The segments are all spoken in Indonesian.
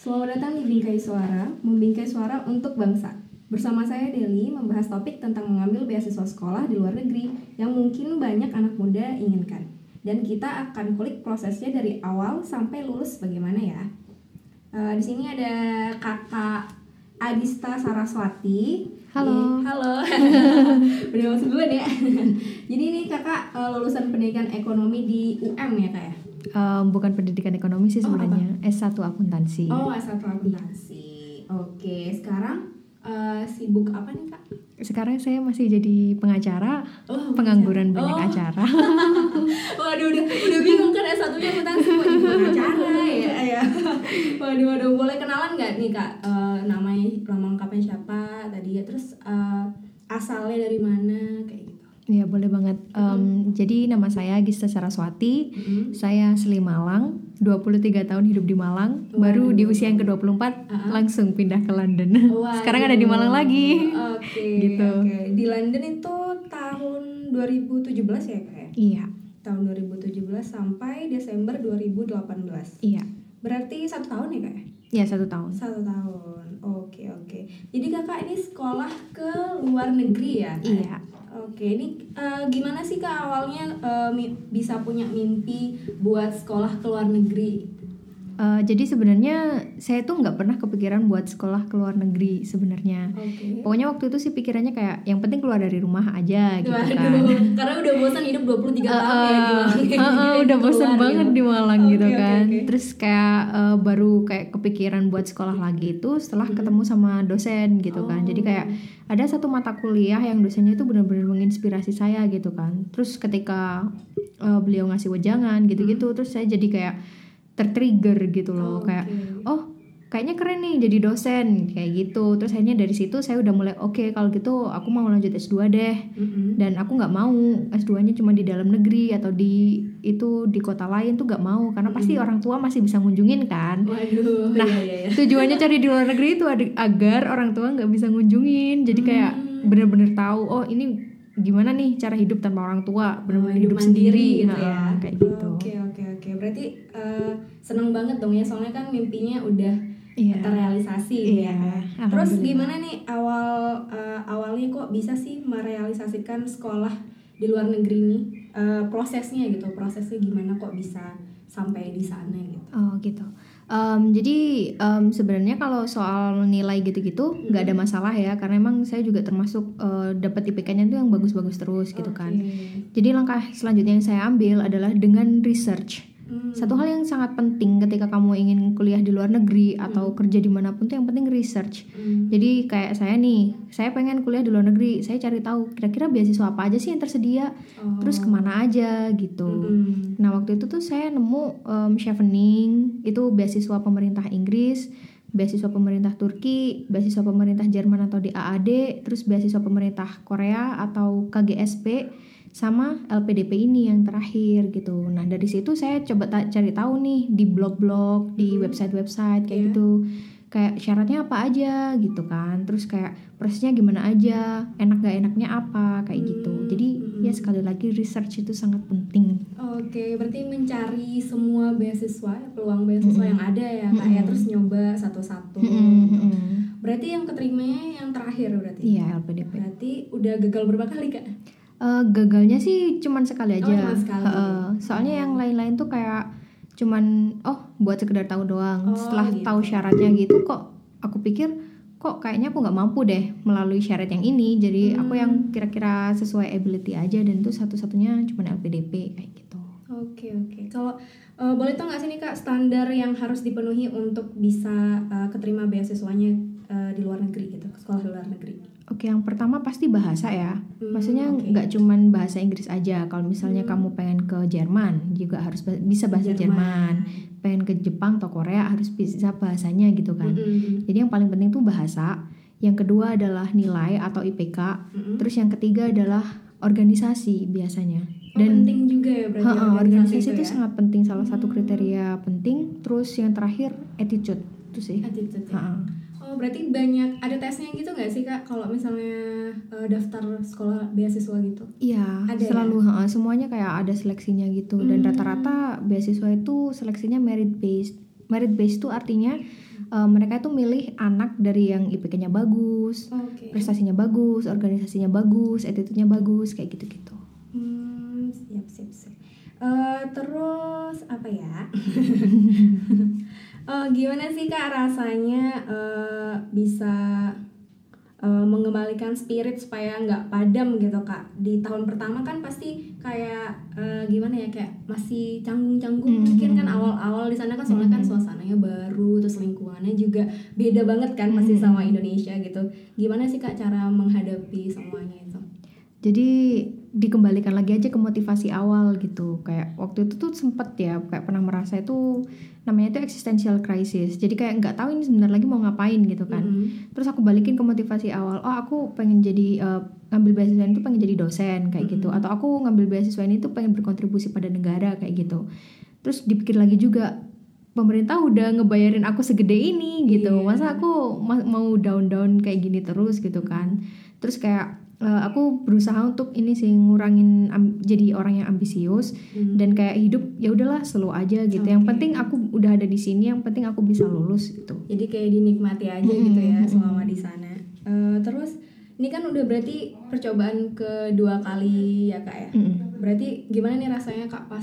Selamat datang di Bingkai Suara, membingkai suara untuk bangsa. Bersama saya Deli membahas topik tentang mengambil beasiswa sekolah di luar negeri yang mungkin banyak anak muda inginkan. Dan kita akan kulik prosesnya dari awal sampai lulus bagaimana ya. Eh, di sini ada kakak Adista Saraswati. Halo. Eh, halo. Udah masuk duluan ya. Jadi ini kakak eh, lulusan pendidikan ekonomi di UM ya kak ya? Em, bukan pendidikan ekonomi sih Oh, sebenarnya S1 akuntansi. Oh, S1 akuntansi. Oke, sekarang eh, sibuk apa nih, Kak? Sekarang saya masih jadi pengacara, Oh, pengangguran pengacara. banyak Oh. acara. Waduh, udah, udah bingung kan S1-nya akuntansi mau jadi pengacara ya, ya. Waduh, waduh, boleh kenalan nggak nih, Kak? Eh, namanya nama lengkapnya siapa tadi ya? Terus eh, asalnya dari mana kayak gitu. ya boleh banget. Em, Jadi nama saya Gista Saraswati. Mm-mm. Saya asli Malang, 23 tahun hidup di Malang. Baru di usia yang ke-24 Uh-uh. langsung pindah ke London. Waduh. Sekarang ada di Malang lagi. Oke, Gitu. oke. Di London itu tahun 2017 ya, Kak ya? Iya, Tahun 2017 sampai Desember 2018. iya. Berarti satu tahun ya kak? Ya satu tahun. Satu tahun. Oke oke. Jadi kakak ini sekolah ke luar negeri ya? Kak? Iya. Oke. Ini eh, gimana sih kak awalnya mi- bisa punya mimpi buat sekolah ke luar negeri? Eh, jadi sebenarnya saya tuh nggak pernah kepikiran buat sekolah ke luar negeri sebenarnya. Oke. Pokoknya waktu itu sih pikirannya kayak yang penting keluar dari rumah aja gitu Waduh, kan. karena udah bosan hidup 23 tahun ya di Uh, Malang. uh, uh, udah keluar banget gitu. di Malang Oke, gitu kan. oke. Terus kayak uh, baru kayak kepikiran buat sekolah lagi itu setelah ketemu sama dosen gitu kan. Jadi Oh. kayak ada satu mata kuliah yang dosennya itu benar-benar menginspirasi saya gitu kan. Terus ketika uh, beliau ngasih wejangan gitu-gitu, terus saya jadi kayak tertrigger gitu loh Oke. kayak oh kayaknya keren nih jadi dosen kayak gitu terus akhirnya dari situ saya udah mulai oke kalau gitu aku mau lanjut S2 deh Mm-mm. dan aku nggak mau S2-nya cuma di dalam negeri atau di itu di kota lain tuh nggak mau karena pasti orang tua masih bisa ngunjungin kan Waduh. Nah, iya, iya, iya. tujuannya cari di luar negeri itu agar orang tua nggak bisa ngunjungin jadi kayak Hmm. bener-bener tahu oh ini gimana nih cara hidup tanpa orang tua bener-bener Oh, hidup, mandiri sendiri gitu ya. Nah, kayak gitu oke. Berarti eh, seneng banget dong ya soalnya kan mimpinya udah Iya. terrealisasi Iya, ya. Terus gimana nih awal eh, awalnya kok bisa sih merealisasikan sekolah di luar negeri nih? Eh, prosesnya gitu, prosesnya gimana kok bisa sampai di sana gitu? Oh gitu. Em, jadi em, sebenarnya kalau soal nilai gitu-gitu nggak ada masalah ya karena emang saya juga termasuk eh, dapat IPK-nya tuh yang bagus-bagus terus gitu kan. Jadi langkah selanjutnya yang saya ambil adalah dengan research. Hmm. Satu hal yang sangat penting ketika kamu ingin kuliah di luar negeri atau kerja di mana pun tuh yang penting research. Hmm. Jadi kayak saya nih, saya pengen kuliah di luar negeri, saya cari tahu kira-kira beasiswa apa aja sih yang tersedia, Oh. terus ke mana aja gitu. Hmm. Nah waktu itu tuh saya nemu um, Chevening itu beasiswa pemerintah Inggris, beasiswa pemerintah Turki, beasiswa pemerintah Jerman atau di AAD, terus beasiswa pemerintah Korea atau KGSP, sama LPDP ini yang terakhir gitu. Nah dari situ saya coba ta- cari tahu nih di blog-blog, di website-website kayak Iya. gitu. Kayak syaratnya apa aja gitu kan, terus kayak prosesnya gimana aja, enak gak enaknya apa kayak gitu. Hmm, Jadi hmm. ya sekali lagi research itu sangat penting. Oke, berarti mencari semua beasiswa, peluang beasiswa yang ada ya, Kak ya, Mm-mm. terus nyoba satu-satu. Mm-mm, gitu. mm-mm. Berarti yang keterimanya yang terakhir berarti. Iya LPDP. Berarti udah gagal berapa kali, Kak? Eh, gagalnya sih cuman sekali Oh, aja. cuman sekali. Heeh. soalnya yang lain-lain tuh kayak cuman oh buat sekedar tahu doang. Oh, Setelah gitu. tahu syaratnya gitu kok aku pikir kok kayaknya aku nggak mampu deh melalui syarat yang ini. Jadi aku yang Hmm. kira-kira sesuai ability aja dan itu satu-satunya cuman LPDP kayak gitu. Oke, oke. Kalau eh, boleh tau nggak sih nih, Kak, standar yang harus dipenuhi untuk bisa eh, keterima beasiswanya eh, di luar negeri gitu, sekolah di luar negeri? Oke, yang pertama pasti bahasa ya. Hmm, Maksudnya nggak cuman bahasa Inggris aja. Kalau misalnya Hmm. kamu pengen ke Jerman juga harus bisa bahasa Jerman. Pengen ke Jepang atau Korea harus bisa bahasanya gitu kan. Mm-mm. Jadi yang paling penting tuh bahasa. Yang kedua adalah nilai atau IPK. Mm-mm. Terus yang ketiga adalah organisasi biasanya. Oh, penting juga ya berarti Ha-ha, organisasi itu ya? sangat penting. Salah satu Hmm. kriteria penting. Terus yang terakhir attitude itu sih. Attitude ya? Oh, berarti banyak ada tesnya gitu nggak sih kak? Kalau misalnya eh, daftar sekolah beasiswa gitu? Iya, Ada ya? selalu ha, semuanya kayak ada seleksinya gitu dan Hmm. rata-rata beasiswa itu seleksinya merit based. Merit based itu artinya eh, mereka itu milih anak dari yang IPK-nya bagus, Oke. prestasinya bagus, organisasinya bagus, attitude-nya bagus, kayak gitu-gitu. Hmm, siap siap siap. Eh, terus apa ya? Eh, gimana sih kak rasanya eh, bisa eh, mengembalikan spirit supaya nggak padam gitu kak? Di tahun pertama kan pasti kayak eh, gimana ya kayak masih canggung-canggung Mhm. mungkin kan awal-awal di sana kan soalnya kan Mhm. suasananya baru terus lingkungannya juga beda banget kan pasti Mhm. sama Indonesia gitu. Gimana sih kak cara menghadapi semuanya itu? Jadi dikembalikan lagi aja ke motivasi awal gitu. Kayak waktu itu tuh sempet ya kayak pernah merasa itu namanya itu existential crisis. Jadi kayak nggak tahu ini sebentar lagi mau ngapain gitu kan. Mhm. Terus aku balikin ke motivasi awal. Oh, aku pengen jadi eh, ngambil beasiswa ini tuh pengen jadi dosen kayak gitu. Mhm. Atau aku ngambil beasiswa ini tuh pengen berkontribusi pada negara kayak gitu. Terus dipikir lagi juga pemerintah udah ngebayarin aku segede ini gitu. Iya. Masa aku ma- mau down-down kayak gini terus gitu kan. Terus kayak eh, aku berusaha untuk ini sih ngurangin jadi orang yang ambisius Hmm. dan kayak hidup ya udahlah slow aja gitu. Yang Oke. penting aku udah ada di sini, yang penting aku bisa lulus gitu. jadi kayak dinikmati aja Mm-mm, gitu ya mm-mm. selama di sana Eh, terus ini kan udah berarti percobaan kedua kali ya kak ya Mm-mm. berarti gimana nih rasanya kak pas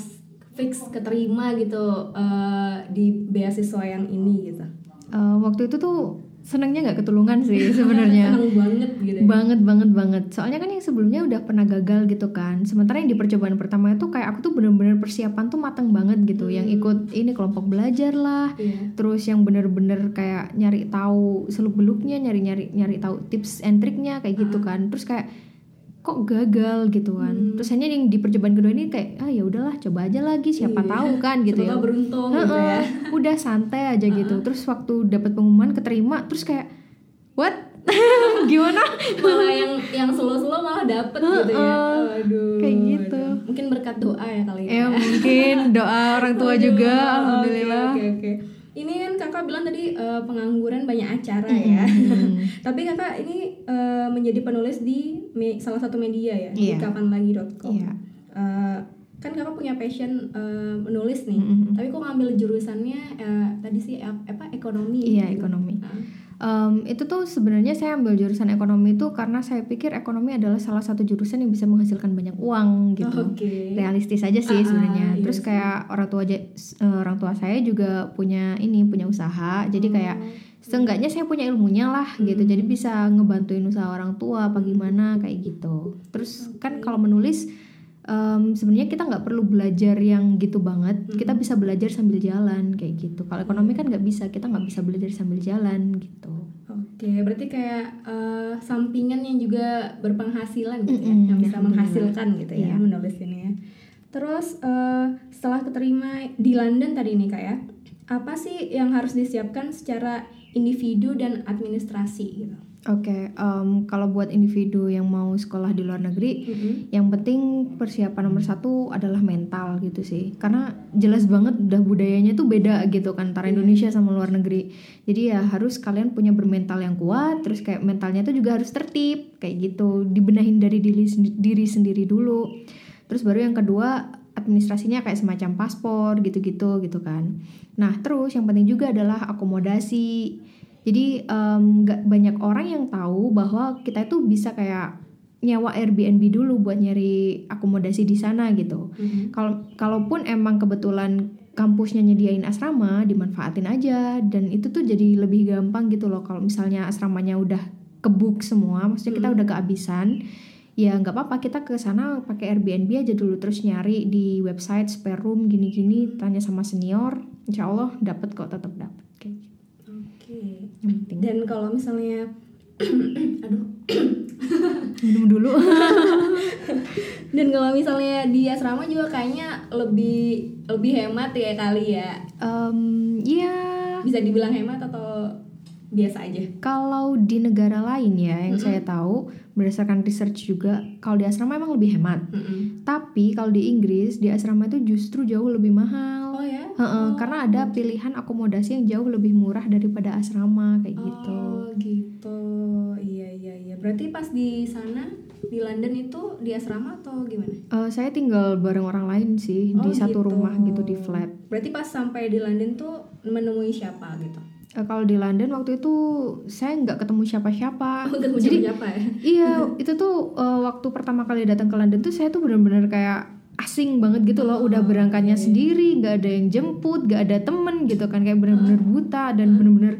fix keterima gitu eh, di beasiswa yang ini gitu Eh, waktu itu tuh senangnya nggak ketulungan sih sebenarnya. Seneng banget gitu ya. banget banget banget. Soalnya kan yang sebelumnya udah pernah gagal gitu kan. Sementara yang di percobaan pertama itu kayak aku tuh bener-bener persiapan tuh matang banget gitu. Yang Hmm. ikut ini kelompok belajar lah. Iya. terus yang bener-bener kayak nyari tahu seluk beluknya nyari nyari nyari tahu tips and triknya kayak gitu kan. Terus kayak kok gagal gitu kan. Hmm. terus hanya yang di percobaan kedua ini kayak ah ya udahlah coba aja lagi siapa Iya. tahu kan gitu ya. beruntung gitu ya. udah santai aja gitu. Terus waktu dapat pengumuman keterima terus kayak what? Gimana? Malah yang yang slow-slow malah dapet gitu ya. Aduh Kayak gitu. aduh. mungkin berkat doa ya kali ya. Mungkin. Doa orang tua Aduh, juga oke, alhamdulillah. Oke oke. Ini kan kakak bilang tadi eh, pengangguran banyak acara ya. Mm-mm. Tapi kakak ini eh, menjadi penulis di me- salah satu media ya di Iya. kapanlagi.com. Iya. Eh, kan kakak punya passion eh, menulis nih. Mm-mm. Tapi kok ngambil jurusannya eh, tadi sih ap- apa ekonomi? Iya, gitu. ekonomi. Nah, Em, itu tuh sebenarnya saya ambil jurusan ekonomi itu karena saya pikir ekonomi adalah salah satu jurusan yang bisa menghasilkan banyak uang gitu. Oke. realistis aja sih Ah, sebenarnya. iya terus kayak orang tua aja eh, orang tua saya juga punya ini punya usaha. Jadi kayak seenggaknya saya punya ilmunya lah gitu. Jadi Hmm. bisa ngebantuin usaha orang tua apa gimana kayak gitu. Terus kan kalau menulis em, sebenarnya kita nggak perlu belajar yang gitu banget kita Hmm. bisa belajar sambil jalan kayak gitu kalau ekonomi kan nggak bisa kita nggak bisa belajar sambil jalan gitu Oke, berarti kayak eh, sampingan yang juga berpenghasilan gitu ya, Mm-mm, yang bisa alhamdulillah. menghasilkan gitu ya Iya. menulis ini ya. Terus eh, setelah keterima di London tadi nih kak ya, apa sih yang harus disiapkan secara individu dan administrasi gitu? Oke, em, kalau buat individu yang mau sekolah di luar negeri, yang penting persiapan nomor satu adalah mental gitu sih. Karena jelas banget udah budayanya tuh beda gitu kan antara Iya. Indonesia sama luar negeri. Jadi ya harus kalian punya bermental yang kuat, terus kayak mentalnya tuh juga harus tertib kayak gitu. Dibenahin dari diri, diri sendiri dulu. Terus baru yang kedua administrasinya kayak semacam paspor gitu-gitu gitu kan. Nah terus yang penting juga adalah akomodasi. Jadi em, nggak banyak orang yang tahu bahwa kita itu bisa kayak nyewa Airbnb dulu buat nyari akomodasi di sana gitu. Kalau kalaupun emang kebetulan kampusnya nyediain asrama, dimanfaatin aja dan itu tuh jadi lebih gampang gitu loh kalau misalnya asramanya udah kebook semua, maksudnya kita Hmm. udah kehabisan, ya nggak apa-apa kita ke sana pakai Airbnb aja dulu terus nyari di website spare room gini-gini, tanya sama senior, insya Allah dapat kok tetap dapat kayak gitu. Oke. Yang penting Dan kalau misalnya, aduh, minum dulu. dan kalau misalnya di asrama juga kayaknya lebih lebih hemat ya kali ya. Em, ya Bisa dibilang hemat atau biasa aja? Kalau di negara lain ya yang saya tahu berdasarkan research juga kalau di asrama emang lebih hemat. Mm-mm. Tapi kalau di Inggris di asrama itu justru jauh lebih mahal. Oh ya? Heeh, karena ada pilihan akomodasi yang jauh lebih murah daripada asrama kayak gitu. Oh gitu, iya iya iya. Berarti pas di sana di London itu di asrama atau gimana? Eh, saya tinggal bareng orang lain sih Oh, di satu gitu. rumah gitu di flat. Berarti pas sampai di London tuh menemui siapa gitu? Eh, kalau di London waktu itu saya nggak ketemu siapa-siapa. Oh, ketemu Jadi siapa ya? iya itu tuh eh, waktu pertama kali datang ke London tuh saya tuh benar-benar kayak asing banget gitu loh. Udah berangkatnya sendiri, nggak ada yang jemput, nggak ada temen gitu kan kayak benar-benar buta dan benar-benar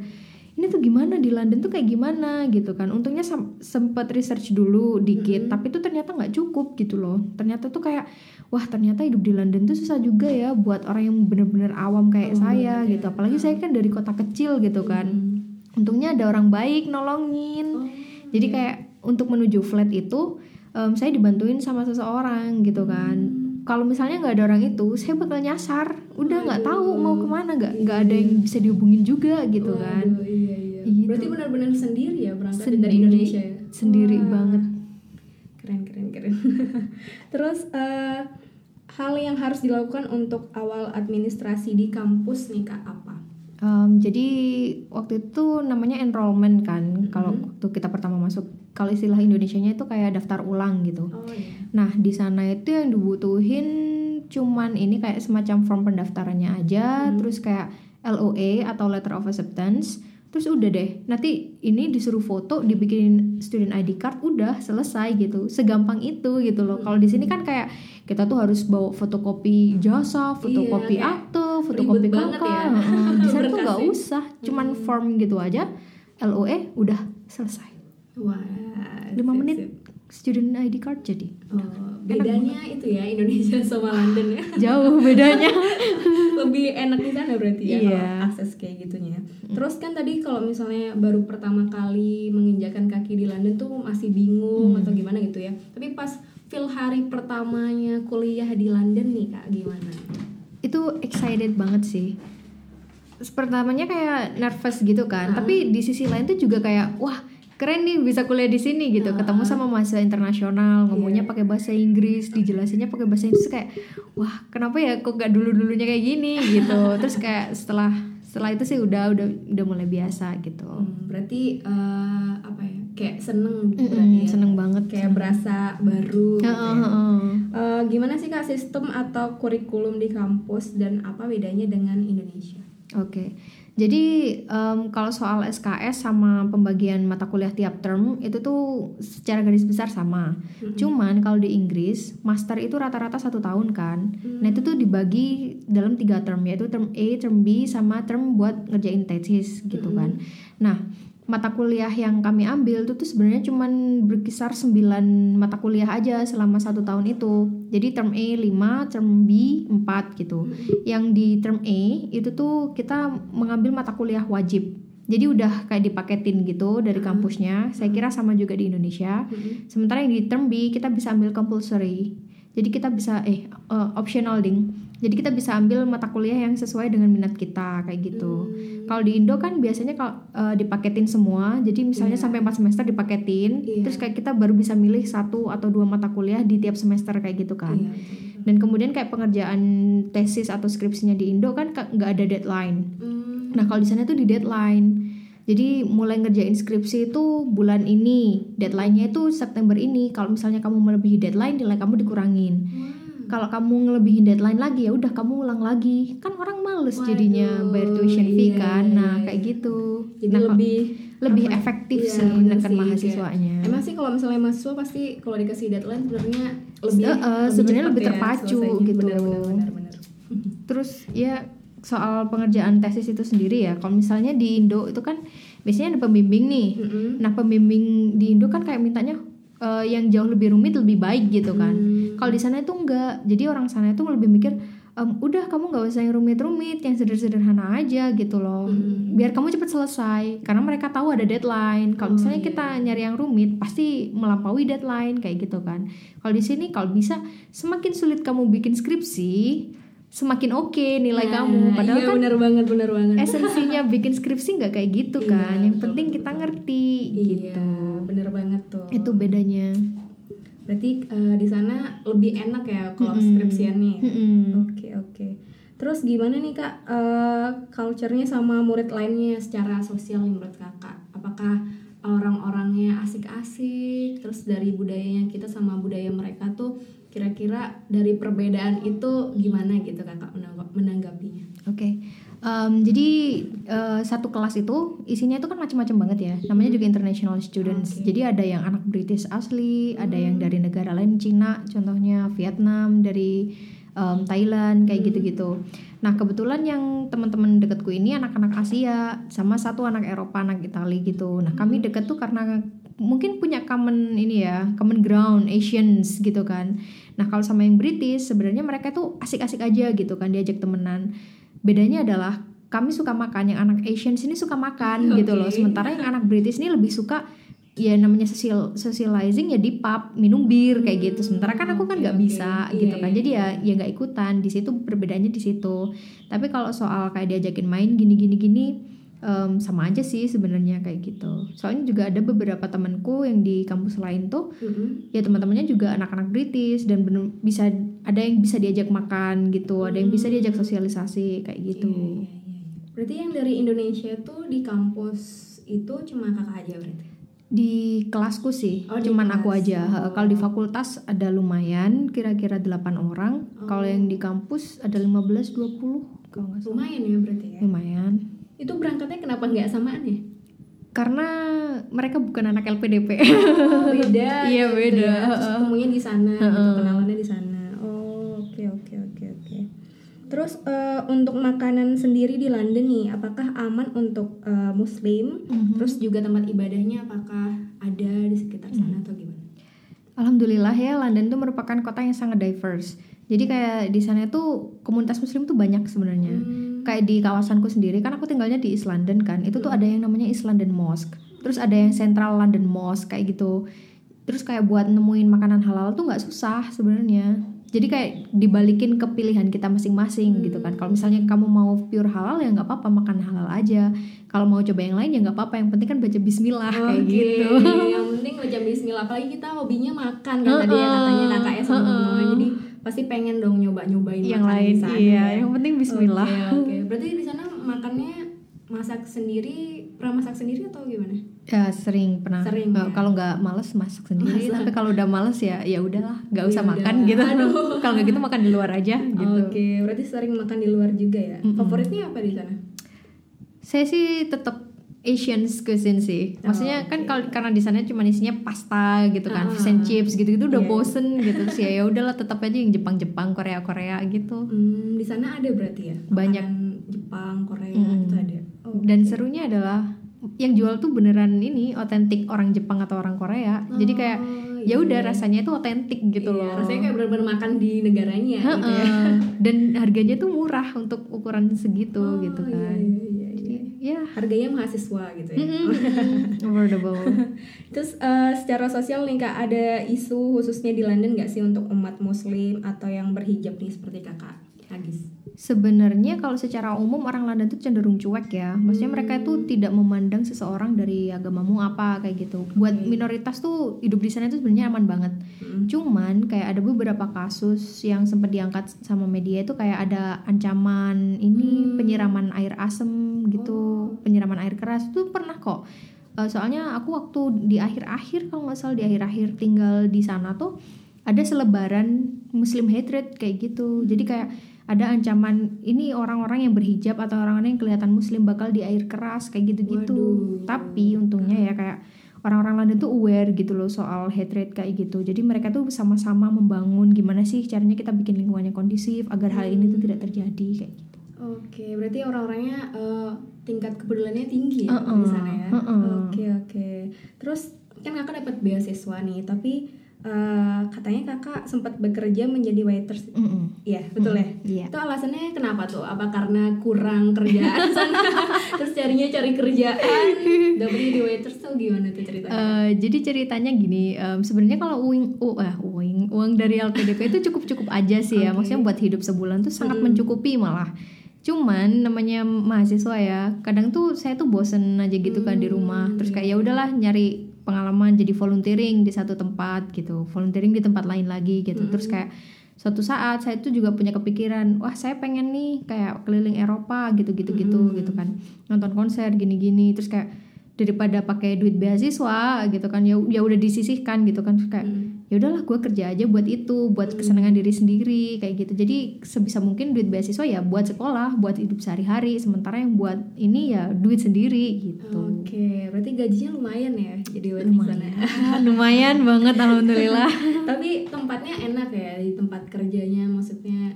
ini tuh gimana di London tuh kayak gimana gitu kan. Untungnya sem- sempet research dulu dikit, tapi tuh ternyata nggak cukup gitu loh. Ternyata tuh kayak wah ternyata hidup di London tuh susah juga ya buat orang yang benar-benar awam kayak saya gitu. Apalagi saya kan dari kota kecil gitu kan. Untungnya ada orang baik nolongin. Jadi kayak untuk menuju flat itu em, saya dibantuin sama seseorang gitu kan. Kalau misalnya nggak ada orang itu, saya bakal nyasar. Udah nggak tahu mau ke mana, nggak nggak ada yang bisa dihubungin juga gitu kan. Waduh, iya iya. Gitu. Berarti benar-benar sendiri ya berangkat Sendiri. dari Indonesia ya? Sendiri Wah, banget. Keren keren keren. Terus eh, hal yang harus dilakukan untuk awal administrasi di kampus nih kak apa? Em, jadi waktu itu namanya enrollment kan. Kalau waktu kita pertama masuk, kalau istilah Indonesianya itu kayak daftar ulang gitu. Oh iya. Nah, di sana itu yang dibutuhin cuman ini kayak semacam form pendaftarannya aja, terus kayak LOA atau letter of acceptance. Terus udah deh, nanti ini disuruh foto, dibikin student ID card, udah selesai gitu. Segampang itu gitu loh. Kalau di sini kan kayak kita tuh harus bawa fotokopi jasa, fotokopi kayak akte, fotokopi kakak. ya. Di sana tuh nggak Berkasnya. usah, cuman form gitu aja. LOA udah selesai. Wah. 5 sip, menit sip. student ID card jadi. Oh, bedanya itu ya Indonesia sama London ya. Jauh bedanya. lebih enak di sana berarti ya Iya. kalau akses kayak gitunya. Terus kan tadi kalau misalnya baru pertama kali menginjakan kaki di London tuh masih bingung atau gimana gitu ya. Tapi pas feel hari pertamanya kuliah di London nih kak gimana? itu excited banget sih pertamanya kayak nervous gitu kan tapi di sisi lain tuh juga kayak wah keren nih bisa kuliah di sini gitu ketemu sama mahasiswa internasional ngomongnya pakai bahasa Inggris dijelasinnya pakai bahasa Inggris kayak wah kenapa ya kok gak dulu dulunya kayak gini gitu terus kayak setelah setelah itu sih udah udah udah mulai biasa gitu Hmm, berarti eh, apa ya? Kayak seneng gitu Mm-mm, berarti ya. seneng banget Kayak berasa baru. gitu Heeh, ya. heeh. Eh, gimana sih kak sistem atau kurikulum di kampus dan apa bedanya dengan Indonesia? Oke, jadi em, kalau soal SKS sama pembagian mata kuliah tiap term itu tuh secara garis besar sama. Cuman kalau di Inggris master itu rata-rata satu tahun kan. Nah itu tuh dibagi dalam tiga term yaitu term A, term B, sama term buat ngerjain tesis gitu kan. Nah mata kuliah yang kami ambil itu tuh sebenarnya cuman berkisar 9 mata kuliah aja selama satu tahun itu. Jadi term A 5, term B 4 gitu. Yang di term A itu tuh kita mengambil mata kuliah wajib. Jadi udah kayak dipaketin gitu dari kampusnya. Saya kira sama juga di Indonesia. Sementara yang di term B kita bisa ambil compulsory. Jadi kita bisa eh eh, optional ding. Jadi kita bisa ambil mata kuliah yang sesuai dengan minat kita kayak gitu. Kalau di Indo kan biasanya kalau eh, dipaketin semua. Jadi misalnya sampai 4 semester dipaketin, Iya. terus kayak kita baru bisa milih satu atau dua mata kuliah di tiap semester kayak gitu kan. Betul. Dan kemudian kayak pengerjaan tesis atau skripsinya di Indo kan ka- nggak ada deadline. Hmm, Nah kalau di sana tuh di deadline. Jadi mulai ngerjain skripsi itu bulan ini, deadline-nya itu September ini. Kalau misalnya kamu melebihi deadline, nilai kamu dikurangin. Kalau kamu ngelebihin deadline lagi ya udah kamu ulang lagi. Kan orang males jadinya Waduh, bayar tuition fee iya, kan. iya, Nah, iya. kayak gitu. Jadi Nah, lebih lebih apa- efektif iya, sih bener menekan mahasiswanya. kayak- Emang sih kalau misalnya mahasiswa pasti kalau dikasih deadline sebenarnya lebih, Eh, eh, sebenarnya lebih ya terpacu selesainya. gitu. Benar, benar, benar, benar. Terus ya soal pengerjaan tesis itu sendiri ya. Kalau misalnya di Indo itu kan biasanya ada pembimbing nih. Mm-mm. Nah pembimbing di Indo kan kayak mintanya eh, yang jauh lebih rumit lebih baik gitu kan. Hmm. Kalau di sana itu enggak. Jadi orang sana itu lebih mikir "Em, udah kamu nggak usah yang rumit-rumit, yang sederhana aja gitu loh. Hmm. Biar kamu cepet selesai. Karena mereka tahu ada deadline. Kalau Oh, misalnya iya. kita nyari yang rumit pasti melampaui deadline kayak gitu kan. Kalau di sini kalau bisa semakin sulit kamu bikin skripsi, semakin oke nilai Nah, kamu. Padahal iya, kan benar banget, benar banget. esensinya bikin skripsi nggak kayak gitu Iya, kan. yang betul, penting betul, kita ngerti Iya, gitu. benar banget tuh. Itu bedanya. Berarti eh, di sana lebih enak ya kalau Mm-mm. skripsian nih. Oke oke. Terus gimana nih kak eh culture-nya sama murid lainnya secara sosial nih menurut kakak? Apakah orang-orangnya asik-asik? Terus dari budayanya kita sama budaya mereka tuh kira-kira dari perbedaan itu gimana gitu kakak menangga- menanggapinya? Oke, Em, jadi eh, satu kelas itu isinya itu kan macam-macam banget ya. Namanya juga international students. Oke. Jadi ada yang anak British asli, ada yang dari negara lain, Cina, contohnya Vietnam, dari em, Thailand, kayak gitu-gitu. Nah kebetulan yang teman-teman dekatku ini anak-anak Asia, sama satu anak Eropa, anak Itali gitu. Nah kami deket tuh karena mungkin punya common ini ya, common ground Asians gitu kan. Nah kalau sama yang British sebenarnya mereka tuh asik-asik aja gitu kan diajak temenan. Bedanya adalah kami suka makan yang anak Asian sini suka makan gitu loh. Sementara yang anak British ini lebih suka ya namanya social socializing ya di pub minum bir kayak gitu. Sementara kan aku kan nggak oke. bisa Iya, gitu kan. iya, Jadi ya ya nggak ikutan. Di situ perbedaannya di situ. Tapi kalau soal kayak diajakin main gini-gini gini em, sama aja sih sebenarnya kayak gitu. Soalnya juga ada beberapa temanku yang di kampus lain tuh Mm-mm. ya teman-temannya juga anak-anak British dan bener, bisa ada yang bisa diajak makan gitu, ada yang bisa diajak sosialisasi kayak gitu. Iya, iya, iya. Berarti yang dari Indonesia tuh di kampus itu cuma kakak aja berarti? Di kelasku sih, Oh, cuman kelas. aku aja. Oh. Kalau di fakultas ada lumayan, kira-kira 8 orang. Kalau Oh. yang di kampus ada 15 20 kalau nggak salah. Lumayan ya berarti ya. Lumayan. Berangkatnya kenapa nggak samaan ya? Karena mereka bukan anak LPDP. Oh, beda. Iya, gitu beda. ya. Terus ketemunya di sana, gitu, Heeh. kenalannya di sana. Oh, oke oke oke oke. Terus eh, untuk makanan sendiri di London nih, apakah aman untuk eh, Muslim? Mhm. Terus juga tempat ibadahnya apakah ada di sekitar sana atau gimana? Alhamdulillah ya London itu merupakan kota yang sangat diverse. Jadi kayak di sana tuh komunitas muslim tuh banyak sebenarnya. Hmm. Kayak di kawasanku sendiri kan aku tinggalnya di East London kan. Itu tuh ada yang namanya East London Mosque. Terus ada yang Central London Mosque kayak gitu. Terus kayak buat nemuin makanan halal tuh nggak susah sebenarnya. Jadi kayak dibalikin ke pilihan kita masing-masing gitu kan. Kalau misalnya kamu mau pure halal ya nggak apa-apa makan halal aja. Kalau mau coba yang lain ya nggak apa-apa. Yang penting kan baca Bismillah kayak Oke, gitu. Yang penting baca bismillah apalagi kita hobinya makan kan tadi ya katanya kakaknya sama Heeh. mama. Jadi pasti pengen dong nyoba-nyobain yang makan lain sana iya. ya. Yang penting Bismillah. Oke, oke. Berarti di sana makannya masak sendiri, pernah masak sendiri atau gimana? Ya sering pernah. Sering, ya? Kalau nggak males masak sendiri, Masak. tapi kalau udah males ya ya udahlah, nggak usah Ya makan udah. gitu. Kalau nggak gitu makan di luar aja gitu. Oke, berarti sering makan di luar juga ya. Mm-mm. Favoritnya apa di sana? Saya sih tetap Asian cuisine sih. Maksudnya Oh, kan oke. kalau karena di sana cuma isinya pasta gitu kan, Ah, fish and chips gitu-gitu udah Iya. bosen gitu sih. Ya udahlah tetap aja yang Jepang-Jepang, Korea-Korea gitu. Hmm, di sana ada berarti ya? Banyak. Jepang, Korea Mm. itu ada. Oh, Dan serunya adalah yang jual tuh beneran ini otentik orang Jepang atau orang Korea. Jadi kayak Oh, ya udah iya. rasanya itu otentik gitu Iya, loh. Rasanya kayak benar-benar makan di negaranya gitu ya. Dan harganya tuh murah untuk ukuran segitu Oh, gitu iya, kan. iya, iya, iya. Ya Harganya mahasiswa gitu ya. mm-mm, affordable. Terus eh, secara sosial nih kak ada isu khususnya di London nggak sih untuk umat Muslim atau yang berhijab nih seperti kakak Agis? Sebenarnya kalau secara umum orang London tuh cenderung cuek ya. Maksudnya mereka itu tidak memandang seseorang dari agamamu apa kayak gitu. Buat Oke. minoritas tuh hidup di sana tuh sebenarnya aman banget. Mm. Cuman kayak ada beberapa kasus yang sempat diangkat sama media itu kayak ada ancaman ini Hmm. penyiraman air asem gitu, Oh. Penyiraman air keras itu pernah kok. Eh, soalnya aku waktu di akhir-akhir kalau nggak salah di akhir-akhir tinggal di sana tuh ada selebaran Muslim hatred kayak gitu. Jadi kayak ada ancaman ini orang-orang yang berhijab atau orang-orang yang kelihatan Muslim bakal di air keras kayak gitu-gitu. Tapi untungnya ya kayak orang-orang London tuh aware gitu loh soal hatred kayak gitu. Jadi mereka tuh sama-sama membangun gimana sih caranya kita bikin lingkungannya kondusif agar hal ini tuh tidak terjadi kayak gitu. Oke, berarti orang-orangnya eh, tingkat kepeduliannya tinggi ya Uh-uh, di sana ya. uh-uh. Oke oke. Terus kan kakak dapat beasiswa nih, tapi eh, katanya kakak sempat bekerja menjadi waiters. Iya betul ya. Iya. Itu alasannya kenapa tuh? Apa karena kurang kerjaan sana? Terus carinya cari kerjaan, dapetnya di waiters tuh gimana tuh ceritanya? Eh, jadi ceritanya gini, em, sebenarnya kalau uang, uh, eh, uang, uang dari LPDP itu cukup cukup aja sih ya, Oke. maksudnya buat hidup sebulan tuh sangat Mm-mm. mencukupi malah. Cuman namanya mahasiswa ya, kadang tuh saya tuh bosen aja gitu kan di Hmm, rumah, terus kayak iya. ya udahlah nyari pengalaman jadi volunteering di satu tempat gitu, volunteering di tempat lain lagi gitu, terus Mm-mm. kayak suatu saat saya tuh juga punya kepikiran wah saya pengen nih kayak keliling Eropa gitu gitu gitu gitu kan. Nonton konser gini gini terus kayak daripada pakai duit beasiswa gitu kan. Ya ya udah disisihkan gitu kan. Kayak ya udahlah gue kerja aja buat itu buat kesenangan diri sendiri kayak gitu. Jadi sebisa mungkin duit beasiswa ya buat sekolah buat hidup sehari-hari. Sementara yang buat ini ya duit sendiri gitu. Oke, berarti gajinya lumayan ya jadi buat di sana. lumayan. Lumayan banget alhamdulillah. Tapi tempatnya enak ya di tempat kerjanya, maksudnya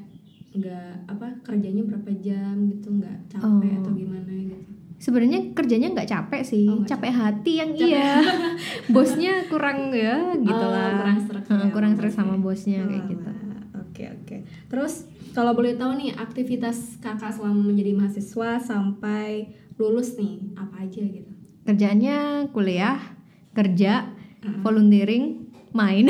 nggak apa kerjanya berapa jam gitu nggak capek Oh. atau gimana gitu. Sebenarnya kerjanya nggak capek sih Oh, nggak capek hati yang iya bosnya kurang ya gitu Oh, lah kurang stres ya kurang sama stres sama bosnya. bosnya kayak Oh, gitu Oke oke. Terus kalau boleh tahu nih aktivitas kakak selama menjadi mahasiswa sampai lulus nih apa aja gitu? kerjaannya kuliah kerja volunteering main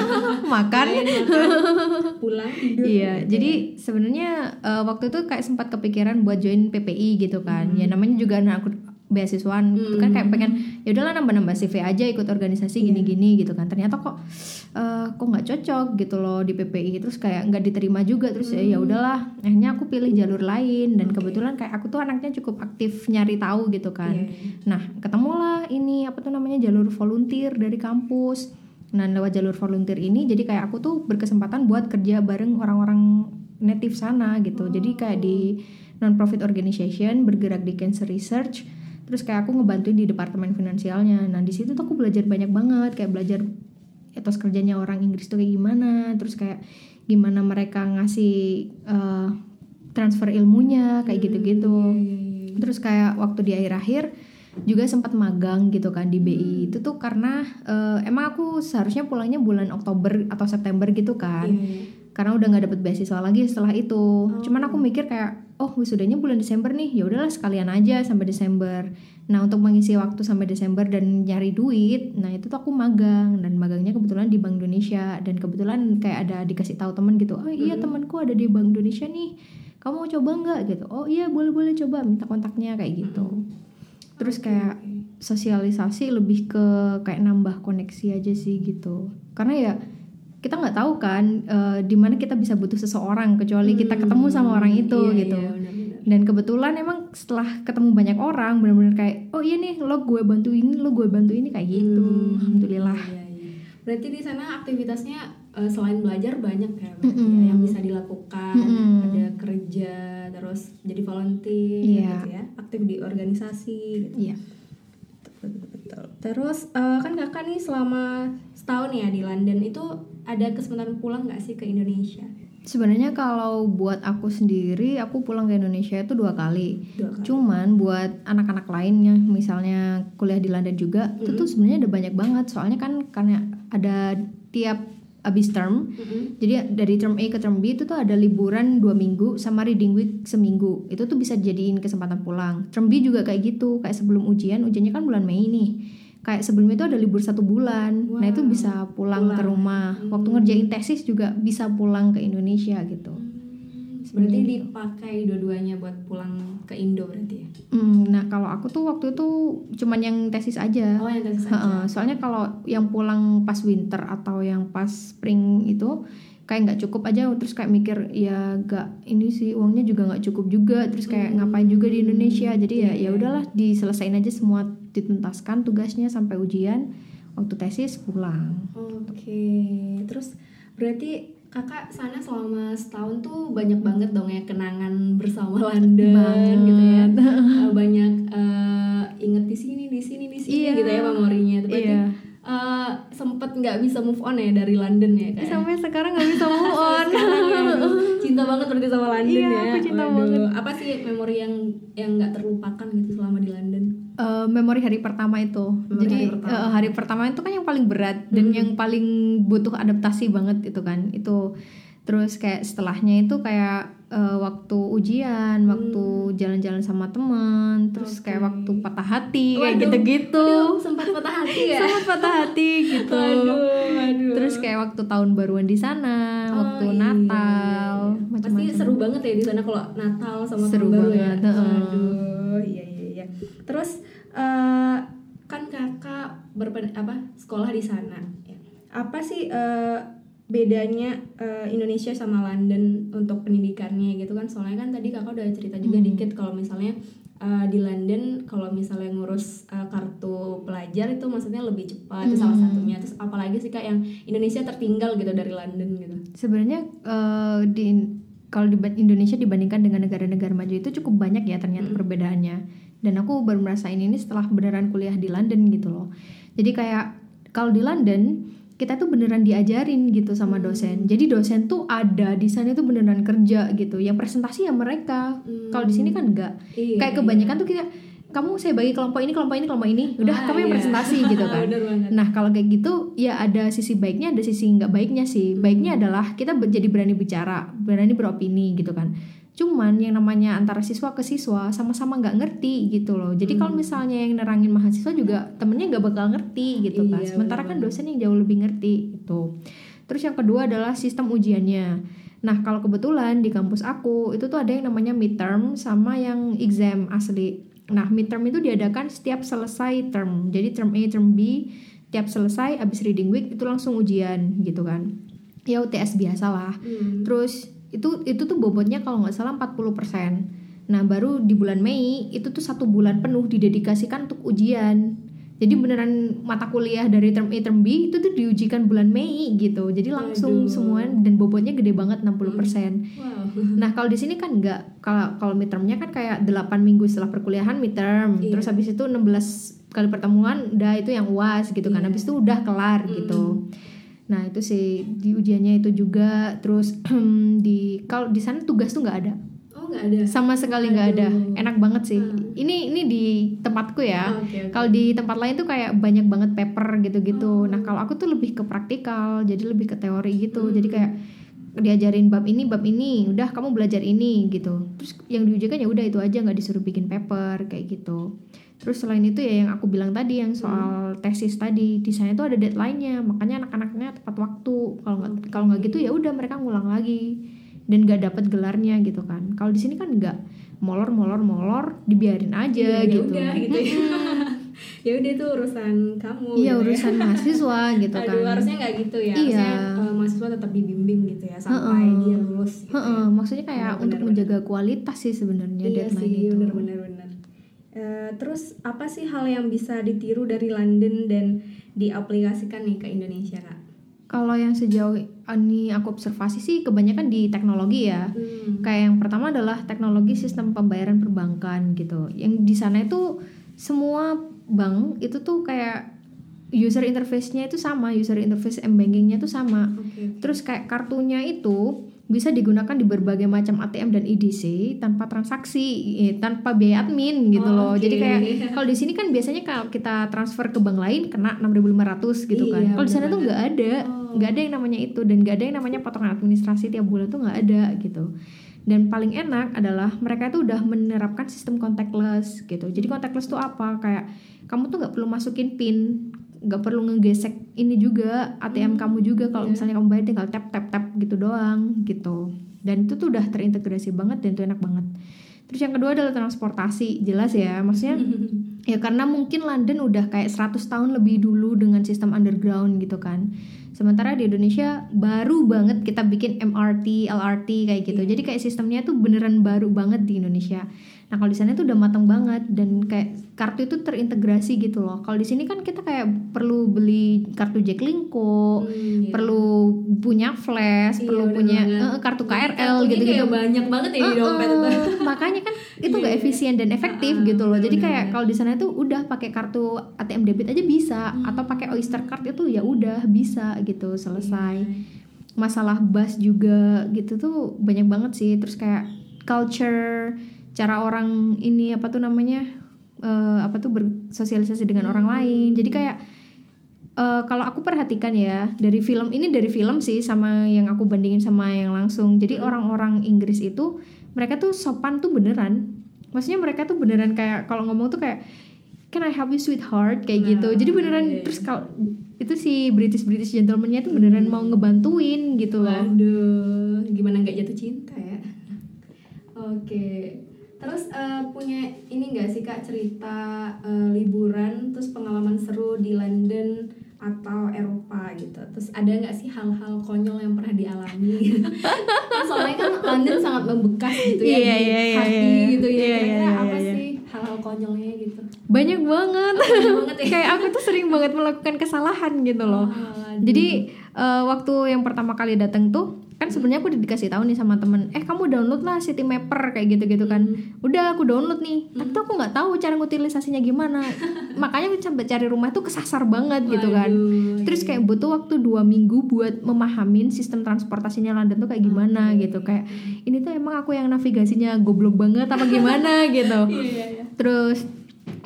makan Main, makan, pulang tidur. Iya, jadi ya. sebenarnya eh, waktu itu kayak sempat kepikiran buat join PPI gitu kan. Ya namanya juga anak beasiswaan gitu kan kayak pengen ya udahlah nambah-nambah CV aja ikut organisasi gini-gini gitu kan. Ternyata kok eh, kok nggak cocok gitu loh di PPI terus kayak nggak diterima juga terus ya ya udahlah. Akhirnya aku pilih jalur lain dan kebetulan kayak aku tuh anaknya cukup aktif nyari tahu gitu kan. Iya, Nah, ketemulah ini apa tuh namanya jalur volunteer dari kampus. Nah, lewat jalur volunteer ini jadi kayak aku tuh berkesempatan buat kerja bareng orang-orang native sana gitu. Jadi kayak di non-profit organization bergerak di cancer research. Terus kayak aku ngebantuin di departemen finansialnya. Nah, di situ tuh aku belajar banyak banget, kayak belajar etos kerjanya orang Inggris tuh kayak gimana, terus kayak gimana mereka ngasih eh, transfer ilmunya kayak gitu-gitu. Terus kayak waktu di akhir-akhir juga sempat magang gitu kan di BI. Itu tuh karena eh, emang aku seharusnya pulangnya bulan Oktober atau September gitu kan. Iya. Karena udah nggak dapet beasiswa lagi setelah itu. Cuman aku mikir kayak oh wisudanya bulan Desember nih, ya udahlah sekalian aja sampai Desember. Nah, untuk mengisi waktu sampai Desember dan nyari duit, nah itu tuh aku magang dan magangnya kebetulan di Bank Indonesia dan kebetulan kayak ada dikasih tahu temen gitu. Oh iya temanku ada di Bank Indonesia nih. Kamu mau coba nggak gitu? Oh iya boleh-boleh coba minta kontaknya kayak gitu. Terus kayak sosialisasi lebih ke kayak nambah koneksi aja sih gitu. Karena ya kita nggak tahu kan eh, di mana kita bisa butuh seseorang kecuali kita ketemu sama orang itu Iya, gitu. iya, benar-benar. Dan kebetulan emang setelah ketemu banyak orang benar-benar kayak oh iya nih lo gue bantu ini lo gue bantu ini kayak gitu. Alhamdulillah. Iya, iya. Berarti di sana aktivitasnya eh, selain belajar banyak ya, berarti ya, yang bisa dilakukan, Mm-mm. ada kerja, terus jadi volunteer, Iya. gitu ya, aktif di organisasi. Gitu. Iya. Betul, betul. Terus eh, kan kakak nih selama setahun ya di London itu ada kesempatan pulang nggak sih ke Indonesia? Sebenarnya kalau buat aku sendiri aku pulang ke Indonesia itu dua kali. Dua kali. Cuman buat anak-anak lainnya misalnya kuliah di London juga itu tuh sebenarnya ada banyak banget. Soalnya kan karena ada tiap abis term. Mm-mm. Jadi dari term A ke term B itu tuh ada liburan dua minggu sama reading week seminggu. Itu tuh bisa jadiin kesempatan pulang. Term B juga kayak gitu. Kayak sebelum ujian, ujiannya kan bulan Mei nih. Kayak sebelum itu ada libur satu bulan. Nah itu bisa pulang, ke rumah. Waktu ngerjain tesis juga bisa pulang ke Indonesia gitu. Berarti dipakai dua-duanya buat pulang ke Indo berarti ya? Hmm, nah kalau aku tuh waktu itu cuman yang tesis aja. Oh yang tadi Heeh, soalnya kalau yang pulang pas winter atau yang pas spring itu kayak nggak cukup aja terus kayak mikir ya gak ini sih uangnya juga nggak cukup juga terus kayak ngapain juga di Indonesia. Jadi ya ya udahlah diselesain aja semua dituntaskan tugasnya sampai ujian. Waktu tesis pulang. Oke, terus berarti kakak sana selama setahun tuh banyak banget dong ya kenangan bersama London Banget. gitu ya. Eh, banyak eh, inget di sini, di sini, di sini Iya. gitu ya memorinya. Itu Berarti Iya. eh, sempet nggak bisa move on ya dari London ya kayak. sampai sekarang nggak bisa move on Sekarang ya, cinta banget berarti sama London Iya, ya. aku cinta Waduh, banget. Apa sih memori yang yang nggak terlupakan gitu selama di London? Eh, memori hari pertama itu. Memori Jadi hari pertama. eh, hari pertama itu kan yang paling berat dan yang paling butuh adaptasi banget itu kan. Itu terus kayak setelahnya itu kayak eh, waktu ujian, waktu jalan-jalan sama teman, terus kayak waktu patah hati kayak Waduh, gitu-gitu. Aduh, sempat patah hati ya. Sangat patah hati gitu. Aduh, aduh. Terus kayak waktu tahun baruan di sana, Oh, waktu iya, Natal, iya, iya. Pasti macam-macam. seru banget ya di sana kalau Natal sama Seru tahun baru banget, ya. heeh. Aduh, iya iya iya. Terus eh, kan kakak berpen apa sekolah di sana. Apa sih eh, bedanya eh, Indonesia sama London untuk pendidikannya gitu kan soalnya kan tadi kakak udah cerita juga Hmm. dikit kalau misalnya eh, di London kalau misalnya ngurus eh, kartu pelajar itu maksudnya lebih cepat itu salah Hmm. satunya terus apalagi sih kak yang Indonesia tertinggal gitu dari London gitu Sebenarnya eh, di kalau di Indonesia dibandingkan dengan negara-negara maju itu cukup banyak ya ternyata Hmm. perbedaannya. Dan aku baru merasain ini setelah beneran kuliah di London gitu loh. Jadi kayak kalau di London kita tuh beneran diajarin gitu sama Hmm. dosen. Jadi dosen tuh ada di sana tuh beneran kerja gitu. Yang presentasi ya mereka. Hmm. Kalau di sini kan enggak. Iya, kayak kebanyakan tuh kita kamu saya bagi kelompok ini, kelompok ini, kelompok ini. Udah Ah, kamu yang iya. presentasi gitu kan. Nah kalau kayak gitu ya ada sisi baiknya ada sisi nggak baiknya sih. Baiknya adalah kita jadi berani bicara, berani beropini gitu kan. Cuman yang namanya antara siswa ke siswa sama-sama nggak ngerti gitu loh. Jadi kalau misalnya yang nerangin mahasiswa juga temennya nggak bakal ngerti gitu kan. Iya, Sementara kan dosen yang jauh lebih ngerti gitu. Terus yang kedua adalah sistem ujiannya. Nah kalau kebetulan di kampus aku itu tuh ada yang namanya midterm sama yang exam asli. Nah midterm itu diadakan setiap selesai term. Jadi term A, term B, tiap selesai abis reading week itu langsung ujian gitu kan. Ya UTS biasa lah. Hmm. Terus itu itu tuh bobotnya kalau nggak salah 40%. Nah, baru di bulan Mei itu tuh satu bulan penuh didedikasikan untuk ujian. Jadi beneran mata kuliah dari term A term B itu tuh diujikan bulan Mei gitu. Jadi langsung Aduh. semua dan bobotnya gede banget 60%. wow Nah, kalau di sini kan nggak. Kalau kalau midtermnya kan kayak 8 minggu setelah perkuliahan midterm. Iya. Terus habis itu 16 kali pertemuan udah itu yang UAS gitu kan. Iya. Habis itu udah kelar Mm. gitu. Nah, itu sih di ujiannya itu juga terus di kalau di sana tugas tuh nggak ada. oh nggak ada Sama sekali nggak ada. Enak banget sih. Hmm. Ini ini di tempatku ya. Oh, oke, oke. Kalau di tempat lain tuh kayak banyak banget paper gitu-gitu. Oh. Nah, kalau aku tuh lebih ke praktikal, jadi lebih ke teori gitu. Hmm. Jadi kayak diajarin bab ini, bab ini, udah kamu belajar ini gitu. Terus yang diujikan ya udah itu aja nggak disuruh bikin paper kayak gitu. Terus selain itu ya yang aku bilang tadi yang soal tesis tadi di sana itu ada deadline-nya, makanya anak-anaknya tepat waktu. Kalau nggak kalau nggak gitu ya udah mereka ngulang lagi dan nggak dapat gelarnya gitu kan. Kalau di sini kan nggak molor molor molor dibiarin aja Iya, ya gitu. udah gitu ya. ya udah itu urusan kamu Iya gitu ya. urusan mahasiswa gitu kan. Aduh, harusnya nggak gitu ya. Iya. Harusnya eh, mahasiswa tetap dibimbing gitu ya sampai Heeh. dia lulus. Gitu Heeh, ya. maksudnya kayak Benar, untuk menjaga kualitas sih sebenarnya Iya deadline sih, itu. benar-benar benar. Eh, terus apa sih hal yang bisa ditiru dari London dan diaplikasikan nih ke Indonesia kak? Kalau yang sejauh ini aku observasi sih kebanyakan di teknologi ya. Hmm. Kayak yang pertama adalah teknologi sistem pembayaran perbankan gitu. Yang di sana itu semua bank itu tuh kayak user interface-nya itu sama, user interface m-bankingnya tuh sama. Oke. Terus kayak kartunya itu bisa digunakan di berbagai macam ATM dan IDC tanpa transaksi, eh, tanpa biaya admin gitu Oh, loh. oke. Jadi kayak kalau di sini kan biasanya kalau kita transfer ke bank lain kena 6.500 gitu kan. Iya, Kalau di sana tuh nggak ada, Oh. nggak ada yang namanya itu dan nggak ada yang namanya potongan administrasi tiap bulan tuh nggak ada gitu. Dan paling enak adalah mereka itu udah menerapkan sistem contactless gitu. Jadi contactless tuh apa? Kayak kamu tuh nggak perlu masukin pin, nggak perlu ngegesek ini juga ATM kamu juga kalau iya. misalnya kamu bayar tinggal tap tap tap gitu doang gitu. Dan itu tuh udah terintegrasi banget dan itu enak banget. Terus yang kedua adalah transportasi, jelas ya. Maksudnya ya karena mungkin London udah kayak 100 tahun lebih dulu dengan sistem underground gitu kan. Sementara di Indonesia baru banget kita bikin MRT, LRT kayak gitu. Jadi kayak sistemnya tuh beneran baru banget di Indonesia. Nah kalau di sana tuh udah matang banget dan kayak kartu itu terintegrasi gitu loh. Kalau di sini kan kita kayak perlu beli kartu Jaklingko, Hmm, iya. perlu punya flash, Iya, perlu punya eh, kartu KRL gitu-gitu. banyak banget ya di Heeh, dompet makanya kan itu nggak Iya. efisien dan efektif Ah, gitu loh. Jadi kayak kalau di sana itu udah pakai kartu ATM debit aja bisa Hmm. atau pakai Oyster card itu ya udah bisa gitu selesai. Iya. Masalah bus juga gitu tuh banyak banget sih. Terus kayak culture cara orang ini apa tuh namanya eh, apa tuh bersosialisasi dengan orang Hmm. lain. Jadi kayak eh, kalau aku perhatikan ya dari film ini dari film sih sama yang aku bandingin sama yang langsung. Jadi Hmm. orang-orang Inggris itu mereka tuh sopan tuh beneran. Maksudnya mereka tuh beneran kayak kalau ngomong tuh kayak Can I help you sweetheart kayak Nah, gitu. Jadi beneran iya, iya. terus kalau itu si British British gentlemannya tuh beneran mau ngebantuin gitu loh. Waduh, gimana nggak jatuh cinta ya? Oke. Terus eh, punya ini nggak sih kak cerita eh, liburan terus pengalaman seru di London atau Eropa gitu. Terus ada nggak sih hal-hal konyol yang pernah dialami? gitu? Soalnya kan London sangat membekas gitu ya Iya, di iya, iya, hati iya. gitu ya. Iya, iya, Kira-kira iya, apa iya. sih hal-hal konyolnya gitu? banyak banget Banyak banget ya. kayak aku tuh sering banget melakukan kesalahan gitu loh Waduh. jadi eh, waktu yang pertama kali datang tuh kan sebenarnya aku udah dikasih tahu nih sama temen eh kamu download lah City Mapper kayak gitu gitu kan udah aku download nih. Tapi tuh aku nggak tahu cara ngutilisasinya gimana. Makanya aku sampai cari rumah tuh kesasar banget gitu kan. Terus kayak butuh waktu dua minggu buat memahamin sistem transportasinya London tuh kayak gimana gitu. Kayak ini tuh emang aku yang navigasinya goblok banget apa gimana? gitu. Iya, iya, iya. terus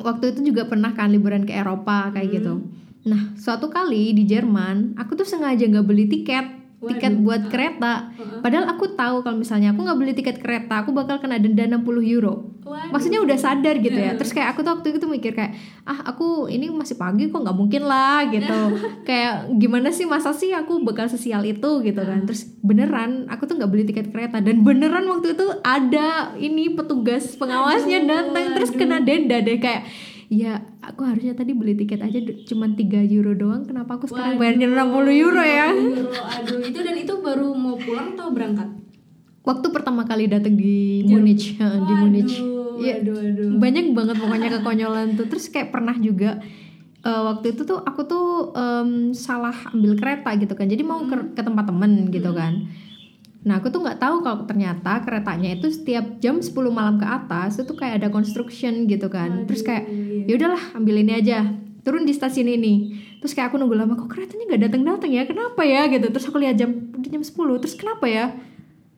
waktu itu juga pernah kan liburan ke Eropa kayak gitu. Nah suatu kali di Jerman aku tuh sengaja nggak beli tiket tiket Waduh. buat kereta. Padahal aku tahu kalau misalnya aku nggak beli tiket kereta aku bakal kena denda 60 euro. Waduh. maksudnya udah sadar gitu ya. Terus kayak aku tuh waktu itu mikir kayak ah aku ini masih pagi kok nggak mungkin lah gitu. Kayak gimana sih masa sih aku bakal sesial itu? gitu kan. Terus beneran aku tuh nggak beli tiket kereta. Dan beneran waktu itu ada ini petugas pengawasnya datang terus kena denda deh. Kayak ya aku harusnya tadi beli tiket aja cuman 3 euro doang kenapa aku sekarang bayarnya 60 euro ya? Euro, aduh itu dan itu baru mau pulang atau berangkat? waktu pertama kali datang di Munich eh, di Munich. Waduh, Iya. waduh, waduh. banyak banget pokoknya kekonyolan tuh. Terus kayak pernah juga eh, waktu itu tuh aku tuh em, salah ambil kereta gitu kan. Jadi mau ke, ke tempat temen gitu kan nah aku tuh nggak tahu kalau ternyata keretanya itu setiap jam 10 malam ke atas itu kayak ada construction gitu kan. Terus kayak ya udahlah ambil ini aja. Turun di stasiun ini. Terus kayak aku nunggu lama kok keretanya nggak datang datang ya? Kenapa ya? Gitu. Terus aku lihat jam udah jam 10 terus kenapa ya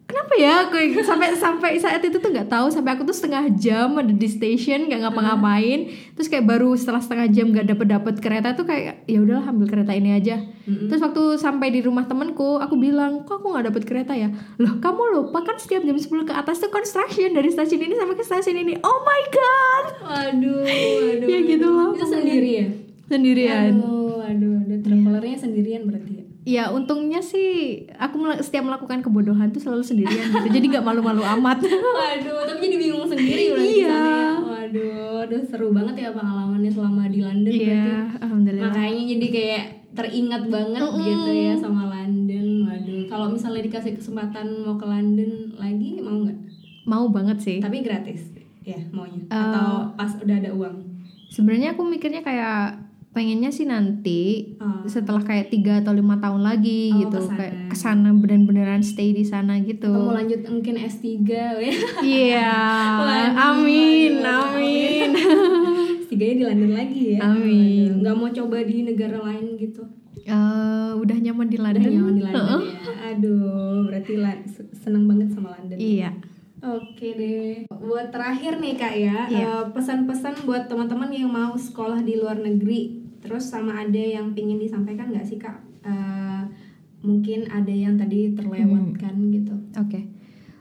kenapa ya? Kayak sampai sampai saat itu tuh nggak tahu. Sampai aku tuh setengah jam ada di station nggak ngapa-ngapain. Terus kayak baru setelah setengah jam nggak dapet dapet kereta tuh kayak ya udahlah ambil kereta ini aja. Terus waktu sampai di rumah temenku aku bilang kok aku nggak dapet kereta ya? Loh kamu lupa kan setiap jam 10 ke atas tuh construction dari stasiun ini sampai ke stasiun ini. Oh my god! Waduh, waduh. Ya gitu lah Itu sendiri ya? sendirian. Aduh, waduh, ada travelernya sendirian berarti ya. Ya untungnya sih aku setiap melakukan kebodohan tuh selalu sendirian gitu jadi nggak malu-malu amat Waduh, tapi jadi bingung sendiri Iya. ya. Waduh, aduh seru banget ya pengalamannya selama di London berarti. iya alhamdulillah Makanya jadi kayak teringat banget gitu ya sama London. Waduh, kalau misalnya dikasih kesempatan mau ke London lagi mau nggak? mau banget sih Tapi gratis ya maunya Eh. atau pas udah ada uang? sebenarnya aku mikirnya kayak pengennya sih nanti Oh. setelah kayak tiga atau lima tahun lagi Oh, gitu ke sana. kayak ke sana bener-beneran stay di sana gitu Atau mau lanjut mungkin S3 ya. iya amin waduh, amin S3 nya di London lagi ya. Amin. Nggak mau coba di negara lain gitu. Eh, udah nyaman di Udah London nyaman di London ya. Aduh, berarti seneng banget sama London. iya Oke deh. Buat terakhir nih kak ya, Iya. eh, pesan-pesan buat teman-teman yang mau sekolah di luar negeri, terus sama ada yang pingin disampaikan nggak sih kak? Eh, mungkin ada yang tadi terlewatkan gitu. Oke.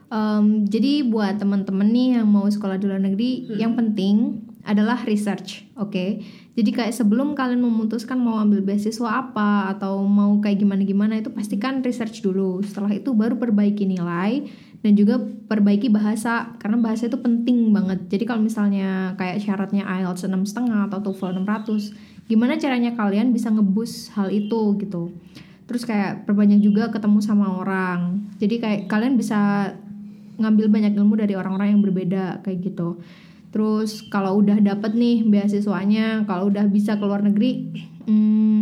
Em, jadi buat teman-teman nih yang mau sekolah di luar negeri, yang penting adalah research, oke. Jadi kayak sebelum kalian memutuskan mau ambil beasiswa apa atau mau kayak gimana-gimana itu pastikan research dulu. Setelah itu baru perbaiki nilai dan juga perbaiki bahasa karena bahasa itu penting banget. Jadi kalau misalnya kayak syaratnya IELTS 6,5 atau TOEFL 600, gimana caranya kalian bisa ngebus hal itu gitu terus kayak perbanyak juga ketemu sama orang jadi kayak kalian bisa ngambil banyak ilmu dari orang-orang yang berbeda kayak gitu terus kalau udah dapet nih beasiswanya kalau udah bisa ke luar negeri hmm,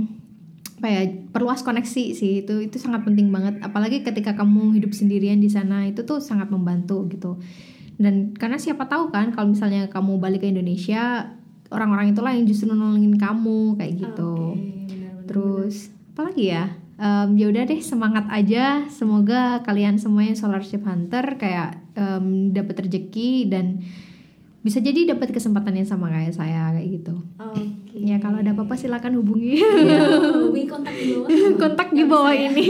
apa ya perluas koneksi sih itu itu sangat penting banget apalagi ketika kamu hidup sendirian di sana itu tuh sangat membantu gitu dan karena siapa tahu kan kalau misalnya kamu balik ke Indonesia orang-orang itulah yang justru nolongin kamu kayak gitu Oke, benar-benar. Terus apa lagi ya? Em, ya udah deh semangat aja. Semoga kalian semuanya scholarship hunter kayak em, dapat rezeki dan bisa jadi dapat kesempatan yang sama kayak saya kayak gitu. Oke. Ya kalau ada apa-apa silakan hubungi Ya, hubungi kontak di bawah. kontak di bawah ini.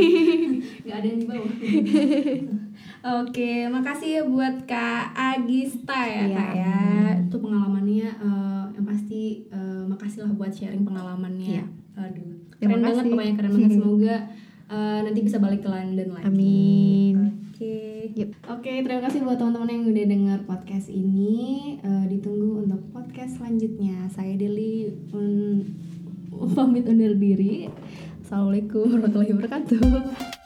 Gak ada yang di bawah. Oke, makasih ya buat Kak Agista ya Iya. Kak ya. Itu pengalamannya eh, yang pasti eh, makasih lah buat sharing pengalamannya. Iya. Aduh, keren banget kasih. pokoknya keren banget. Semoga eh, nanti bisa balik ke London lagi. Amin. Oke. Yep. Oke, terima kasih buat teman-teman yang udah dengar podcast ini. Eh, ditunggu untuk podcast selanjutnya. Saya Deli un- pamit undur diri. Assalamualaikum warahmatullahi wabarakatuh.